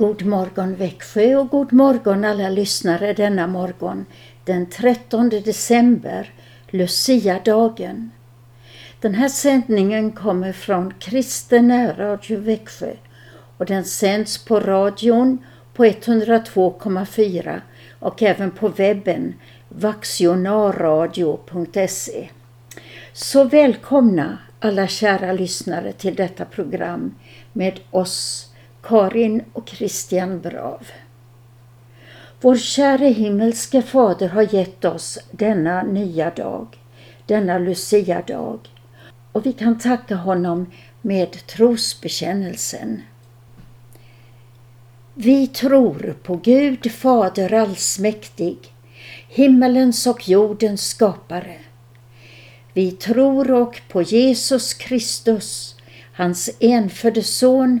God morgon Växjö och god morgon alla lyssnare denna morgon den 13 december, Lucia-dagen. Den här sändningen kommer från Kristen Radio Växjö och den sänds på radion på 102,4 och även på webben vaxionarradio.se. Så välkomna alla kära lyssnare till detta program med oss Karin och Christian Brav. Vår käre himmelske Fader har gett oss denna nya dag, denna Lucia-dag och vi kan tacka honom med trosbekännelsen. Vi tror på Gud Fader allsmäktig, himmelens och jordens skapare. Vi tror och på Jesus Kristus, hans enfödde Son,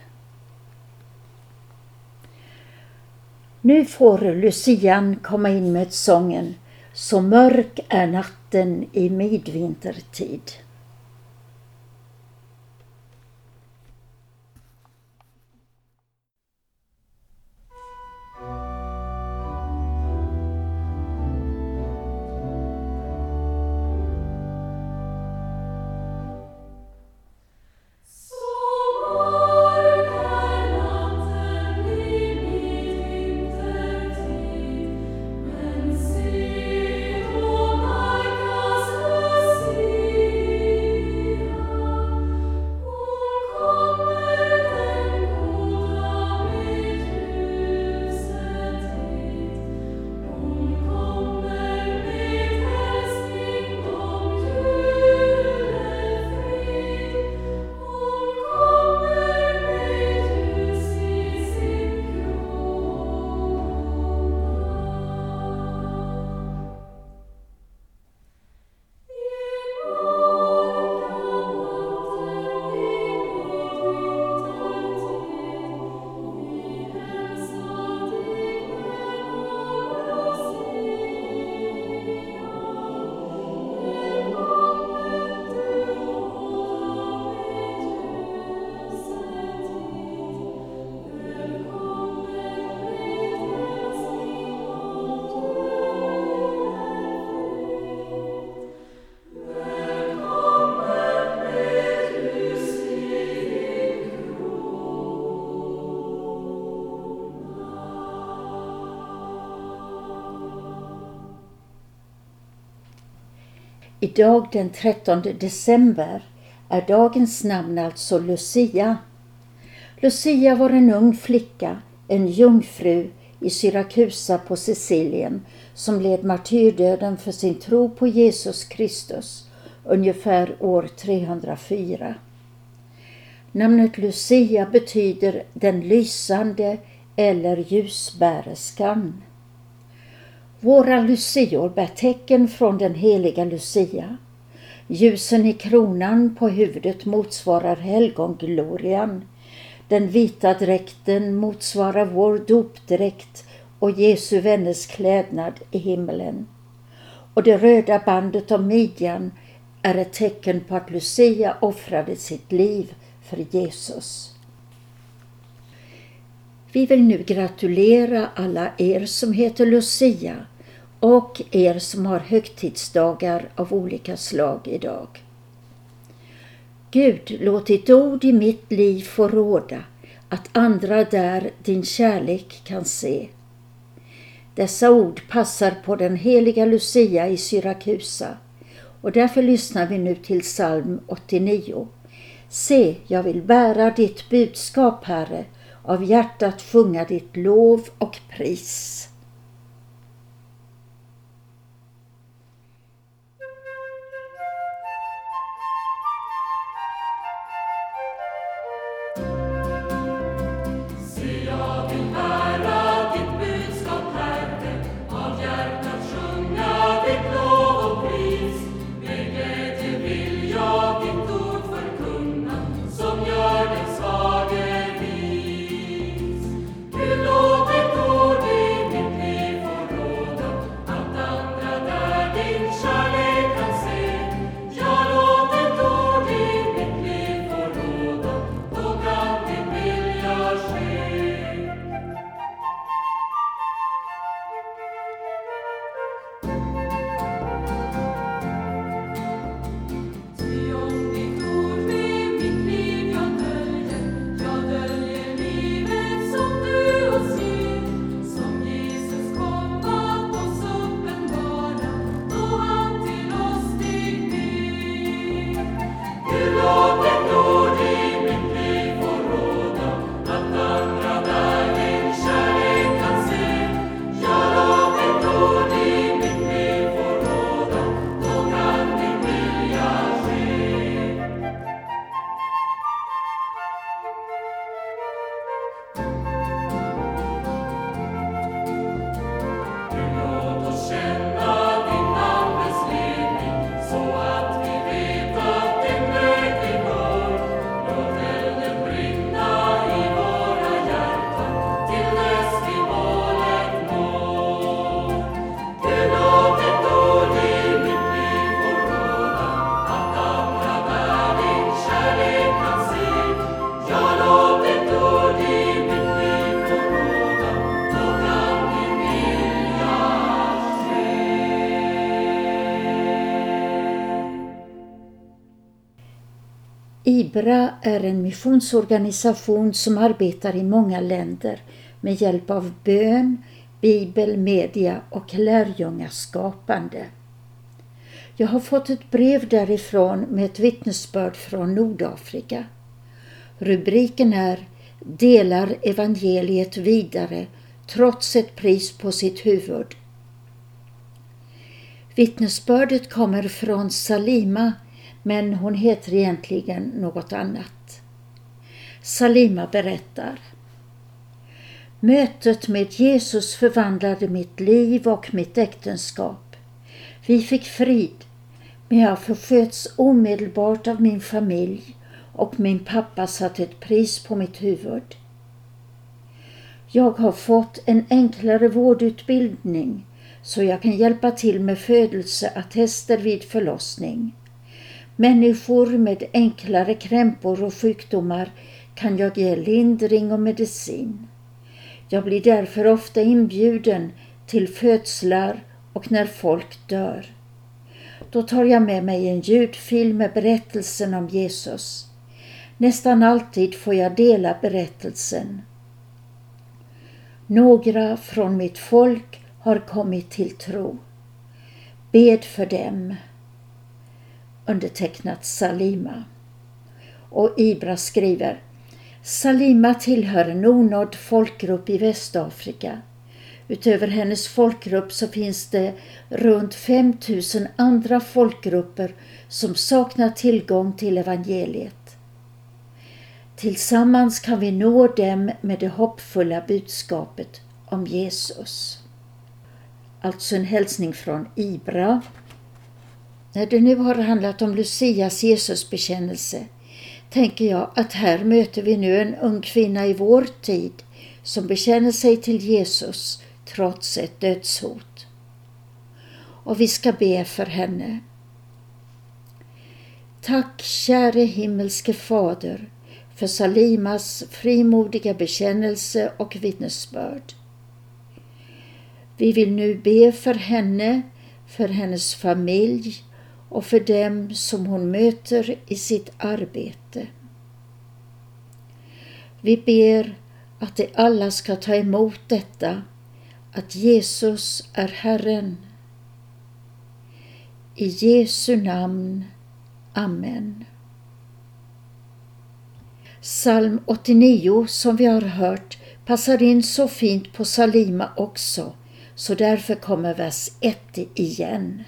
Nu får Lucian komma in med sången Så mörk är natten i midvintertid. Idag den 13 december är dagens namn alltså Lucia. Lucia var en ung flicka, en jungfru i Syrakusa på Sicilien som led martyrdöden för sin tro på Jesus Kristus ungefär år 304. Namnet Lucia betyder den lysande eller ljusbärerskan. Våra lucior bär tecken från den heliga Lucia. Ljusen i kronan på huvudet motsvarar helgonglorian. Den vita dräkten motsvarar vår dopdräkt och Jesu vänners klädnad i himmelen. Och det röda bandet om midjan är ett tecken på att Lucia offrade sitt liv för Jesus. Vi vill nu gratulera alla er som heter Lucia och er som har högtidsdagar av olika slag idag. Gud, låt ditt ord i mitt liv få råda, att andra där din kärlek kan se. Dessa ord passar på den heliga Lucia i Syrakusa och därför lyssnar vi nu till psalm 89. Se, jag vill bära ditt budskap, Herre, av hjärtat sjunga ditt lov och pris. Är en missionsorganisation som arbetar i många länder med hjälp av bön, bibel, media och lärjungaskapande. Jag har fått ett brev därifrån med ett vittnesbörd från Nordafrika. Rubriken är Delar evangeliet vidare trots ett pris på sitt huvud. Vittnesbördet kommer från Salima men hon heter egentligen något annat. Salima berättar. Mötet med Jesus förvandlade mitt liv och mitt äktenskap. Vi fick frid, men jag försköts omedelbart av min familj och min pappa satte ett pris på mitt huvud. Jag har fått en enklare vårdutbildning så jag kan hjälpa till med födelseattester vid förlossning. Människor med enklare krämpor och sjukdomar kan jag ge lindring och medicin. Jag blir därför ofta inbjuden till födslar och när folk dör. Då tar jag med mig en ljudfilm med berättelsen om Jesus. Nästan alltid får jag dela berättelsen. Några från mitt folk har kommit till tro. Bed för dem undertecknat Salima. Och Ibra skriver Salima tillhör en onådd folkgrupp i Västafrika. Utöver hennes folkgrupp så finns det runt 5000 andra folkgrupper som saknar tillgång till evangeliet. Tillsammans kan vi nå dem med det hoppfulla budskapet om Jesus. Alltså en hälsning från Ibra när det nu har handlat om Lucias Jesusbekännelse tänker jag att här möter vi nu en ung kvinna i vår tid som bekänner sig till Jesus trots ett dödshot. Och vi ska be för henne. Tack käre himmelske Fader för Salimas frimodiga bekännelse och vittnesbörd. Vi vill nu be för henne, för hennes familj och för dem som hon möter i sitt arbete. Vi ber att de alla ska ta emot detta, att Jesus är Herren. I Jesu namn. Amen. Psalm 89 som vi har hört passar in så fint på Salima också, så därför kommer vers 1 igen.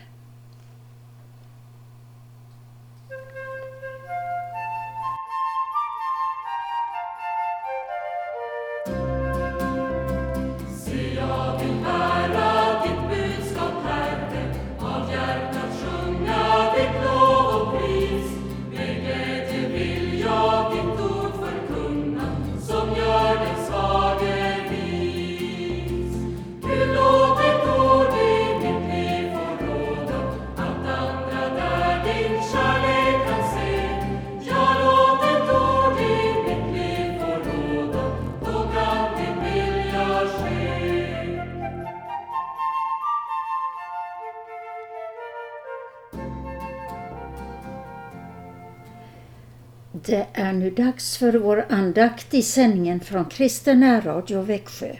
Det är nu dags för vår andakt i sändningen från Kristen närradio Växjö.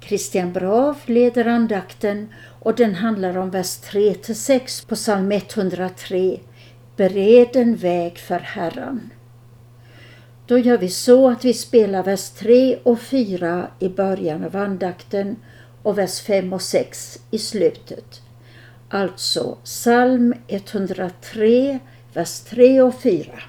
Christian Brav leder andakten och den handlar om vers 3 6 på psalm 103. Bered en väg för Herren. Då gör vi så att vi spelar vers 3 och 4 i början av andakten och vers 5 och 6 i slutet. Alltså psalm 103, vers 3 och 4.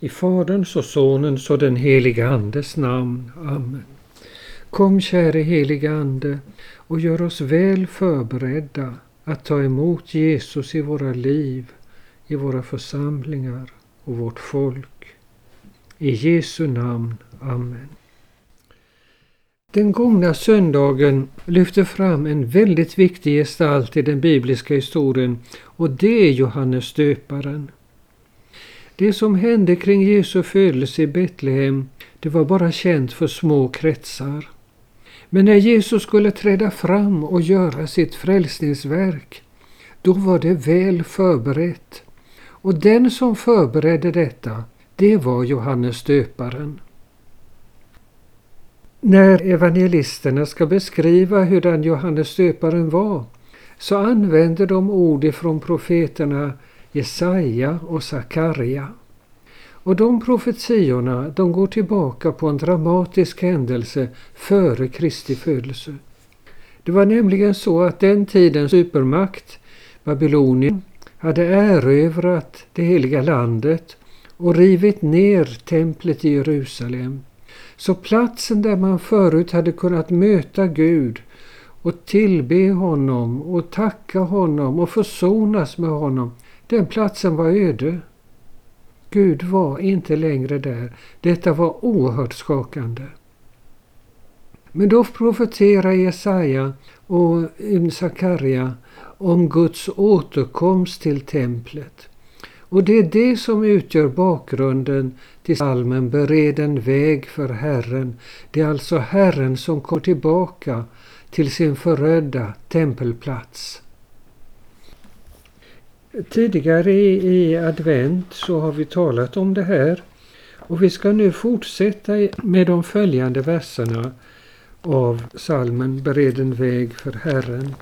I Faderns och Sonens och den helige Andes namn. Amen. Kom käre helige Ande och gör oss väl förberedda att ta emot Jesus i våra liv, i våra församlingar och vårt folk. I Jesu namn. Amen. Den gångna söndagen lyfter fram en väldigt viktig gestalt i den bibliska historien och det är Johannes döparen. Det som hände kring Jesu födelse i Betlehem, det var bara känt för små kretsar. Men när Jesus skulle träda fram och göra sitt frälsningsverk, då var det väl förberett. Och den som förberedde detta, det var Johannes döparen. När evangelisterna ska beskriva hurdan Johannes döparen var, så använder de ord ifrån profeterna Jesaja och Sakarja. Och de profetiorna de går tillbaka på en dramatisk händelse före Kristi födelse. Det var nämligen så att den tidens supermakt, Babylonien, hade erövrat det heliga landet och rivit ner templet i Jerusalem. Så platsen där man förut hade kunnat möta Gud och tillbe honom och tacka honom och försonas med honom den platsen var öde. Gud var inte längre där. Detta var oerhört skakande. Men då profeterar Jesaja och Sakarja om Guds återkomst till templet. Och det är det som utgör bakgrunden till salmen Bered en väg för Herren. Det är alltså Herren som kommer tillbaka till sin förödda tempelplats. Tidigare i, advent så har vi talat om det här och vi ska nu fortsätta med de följande verserna av salmen Bered en väg för Herren.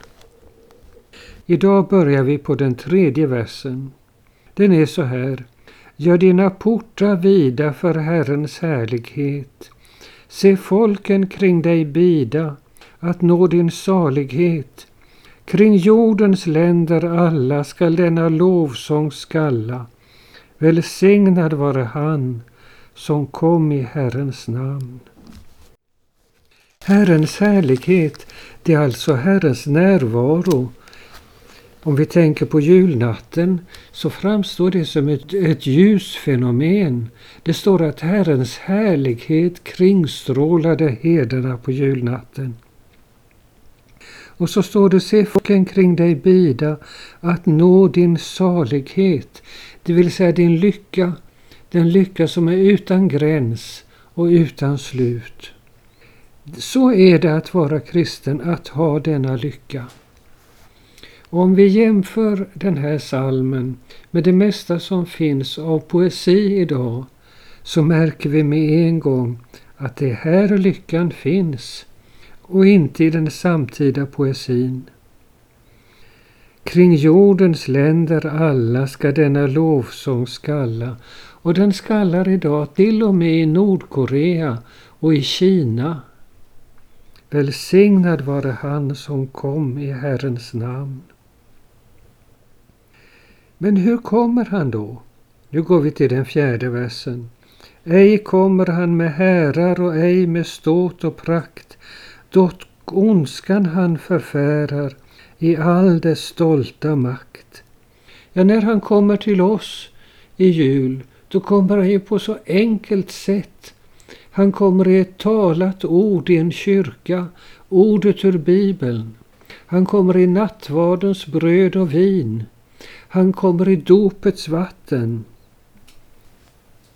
Idag börjar vi på den tredje versen. Den är så här. Gör dina portar vida för Herrens härlighet. Se folken kring dig bida, att nå din salighet. Kring jordens länder alla skall denna lovsång skalla. Välsignad vare han som kom i Herrens namn. Herrens härlighet, det är alltså Herrens närvaro. Om vi tänker på julnatten så framstår det som ett, ett ljusfenomen. Det står att Herrens härlighet kringstrålade herdarna på julnatten. Och så står det, se folken kring dig bida att nå din salighet, det vill säga din lycka, den lycka som är utan gräns och utan slut. Så är det att vara kristen, att ha denna lycka. Om vi jämför den här salmen med det mesta som finns av poesi idag så märker vi med en gång att det är här lyckan finns och inte i den samtida poesin. Kring jordens länder alla ska denna lovsång skalla och den skallar idag till och med i Nordkorea och i Kina. Välsignad vare han som kom i Herrens namn. Men hur kommer han då? Nu går vi till den fjärde versen. Ej kommer han med härar och ej med ståt och prakt, dock ondskan han förfärar i all dess stolta makt. Ja, när han kommer till oss i jul, då kommer han ju på så enkelt sätt. Han kommer i ett talat ord i en kyrka, ordet ur Bibeln. Han kommer i nattvardens bröd och vin. Han kommer i dopets vatten.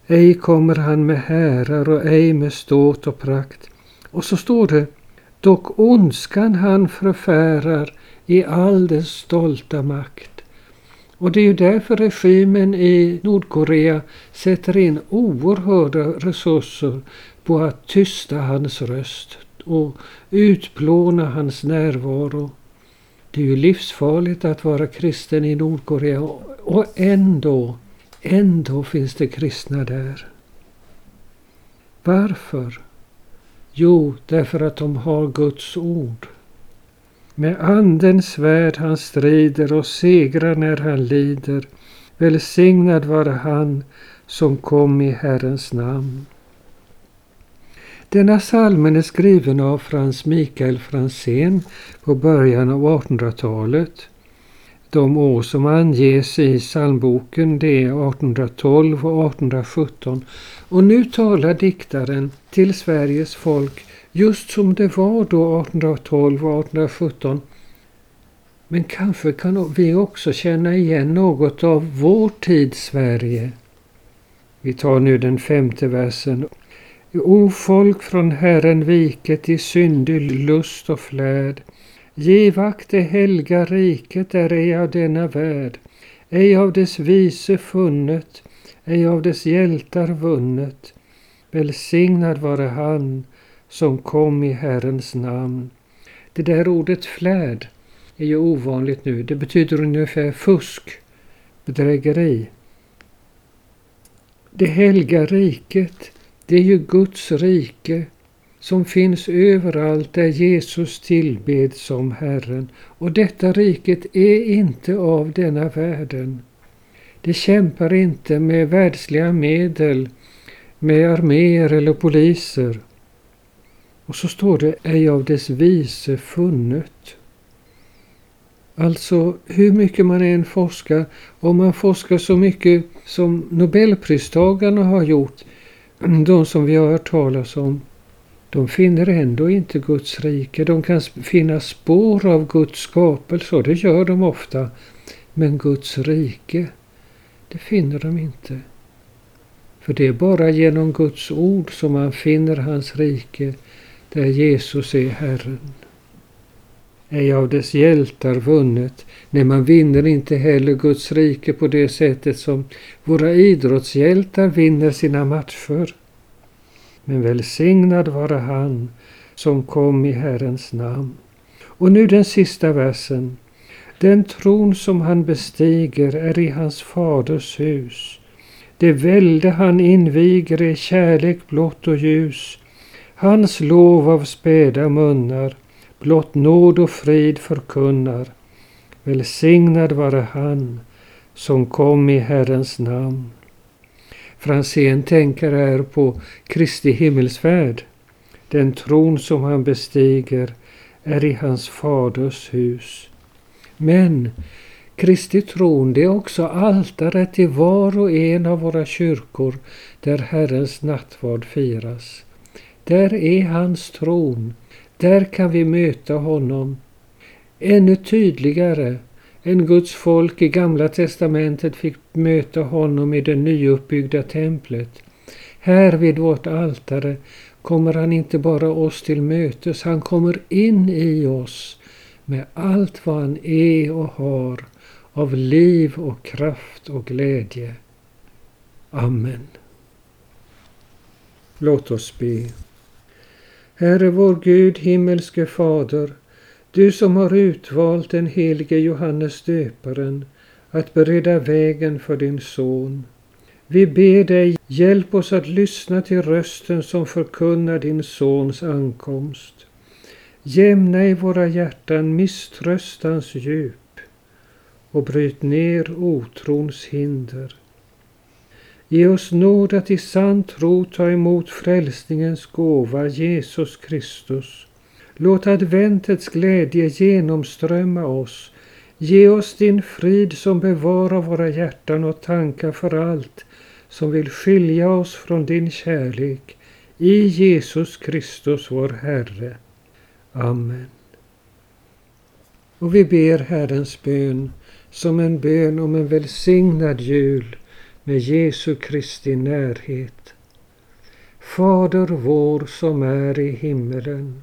Ej kommer han med härar och ej med ståt och prakt. Och så står det, dock ondskan han förfärar i all dess stolta makt. Och det är ju därför regimen i Nordkorea sätter in oerhörda resurser på att tysta hans röst och utplåna hans närvaro. Det är ju livsfarligt att vara kristen i Nordkorea och ändå, ändå finns det kristna där. Varför? Jo, därför att de har Guds ord. Med andens svärd han strider och segrar när han lider. Välsignad vare han som kom i Herrens namn. Denna salmen är skriven av Frans Mikael Franzén på början av 1800-talet. De år som anges i psalmboken det är 1812 och 1817 och nu talar diktaren till Sveriges folk just som det var då 1812 och 1817. Men kanske kan vi också känna igen något av vår tids Sverige. Vi tar nu den femte versen. O folk från Herren viket i syndig lust och flärd. Giv akt det helga riket är ej av denna värld, ej av dess vise funnet, ej av dess hjältar vunnet. Välsignad vare han som kom i Herrens namn. Det där ordet flärd är ju ovanligt nu. Det betyder ungefär fusk, bedrägeri. Det helga riket, det är ju Guds rike som finns överallt där Jesus tillbeds som Herren. Och detta riket är inte av denna världen. Det kämpar inte med världsliga medel, med arméer eller poliser. Och så står det ej av dess vise funnet. Alltså hur mycket man än forskar, om man forskar så mycket som Nobelpristagarna har gjort, de som vi har hört talas om, de finner ändå inte Guds rike. De kan finna spår av Guds skapelse och det gör de ofta. Men Guds rike, det finner de inte. För det är bara genom Guds ord som man finner hans rike där Jesus är Herren. Ej av dess hjältar vunnet. Nej, man vinner inte heller Guds rike på det sättet som våra idrottshjältar vinner sina matcher. Men välsignad vare han som kom i Herrens namn. Och nu den sista versen. Den tron som han bestiger är i hans faders hus. Det välde han inviger är kärlek blott och ljus. Hans lov av späda munnar blott nåd och frid förkunnar. Välsignad vare han som kom i Herrens namn. Franzén tänker här på Kristi himmelsfärd. Den tron som han bestiger är i hans faders hus. Men Kristi tron det är också altaret i var och en av våra kyrkor där Herrens nattvard firas. Där är hans tron. Där kan vi möta honom. Ännu tydligare än Guds folk i Gamla testamentet fick möta honom i det nyuppbyggda templet. Här vid vårt altare kommer han inte bara oss till mötes, han kommer in i oss med allt vad han är och har av liv och kraft och glädje. Amen. Låt oss be. Herre vår Gud, himmelske Fader, du som har utvalt den helige Johannes döparen att bereda vägen för din son. Vi ber dig, hjälp oss att lyssna till rösten som förkunnar din sons ankomst. Jämna i våra hjärtan misströstans djup och bryt ner otrons hinder. Ge oss nåd att i sann tro ta emot frälsningens gåva Jesus Kristus Låt adventets glädje genomströmma oss. Ge oss din frid som bevarar våra hjärtan och tankar för allt som vill skilja oss från din kärlek. I Jesus Kristus vår Herre. Amen. Och vi ber Herrens bön som en bön om en välsignad jul med Jesu Kristi närhet. Fader vår som är i himmelen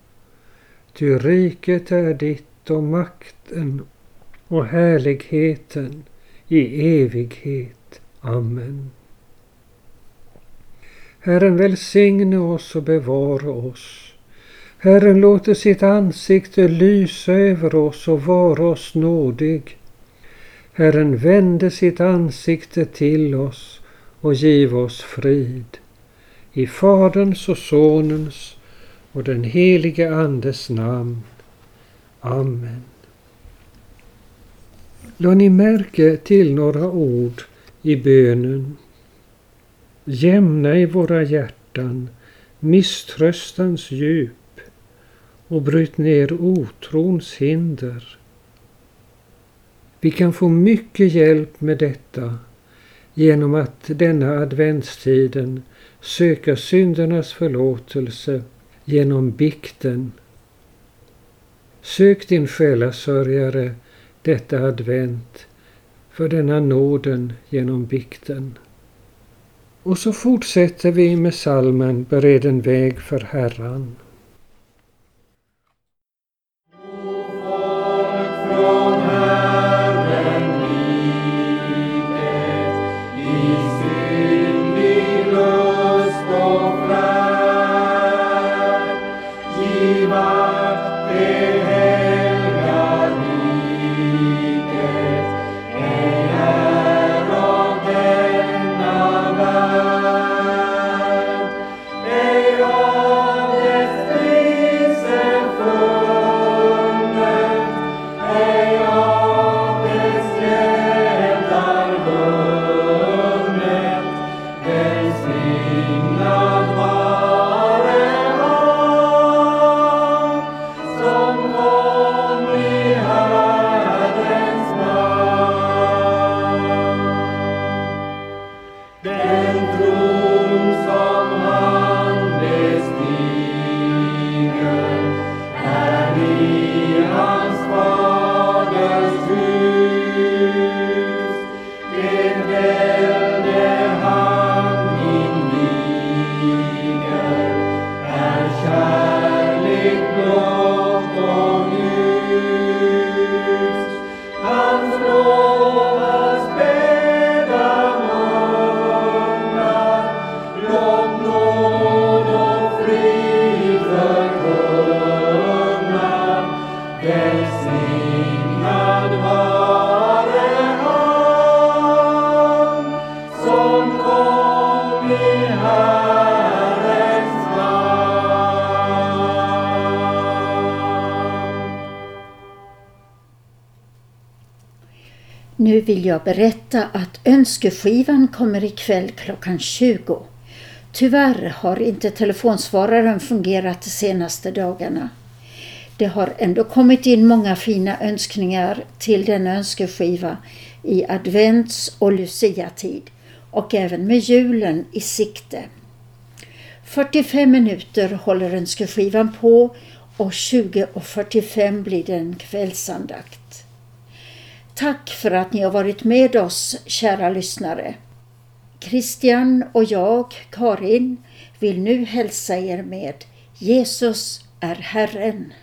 Ty riket är ditt och makten och härligheten i evighet. Amen. Herren välsigne oss och bevara oss. Herren låter sitt ansikte lysa över oss och vara oss nådig. Herren vände sitt ansikte till oss och giv oss frid. I Faderns och Sonens och den helige Andes namn. Amen. Lade ni märke till några ord i bönen? Jämna i våra hjärtan misströstans djup och bryt ner otrons hinder. Vi kan få mycket hjälp med detta genom att denna adventstiden söka syndernas förlåtelse genom bikten. Sök din själasörjare detta advent för denna nåden genom bikten. Och så fortsätter vi med salmen Bered en väg för Herran. Nu vill jag berätta att önskeskivan kommer ikväll klockan 20. Tyvärr har inte telefonsvararen fungerat de senaste dagarna. Det har ändå kommit in många fina önskningar till denna önskeskiva i advents och luciatid och även med julen i sikte. 45 minuter håller önskeskivan på och 20.45 blir det en kvällsandakt. Tack för att ni har varit med oss, kära lyssnare. Christian och jag, Karin, vill nu hälsa er med Jesus är Herren.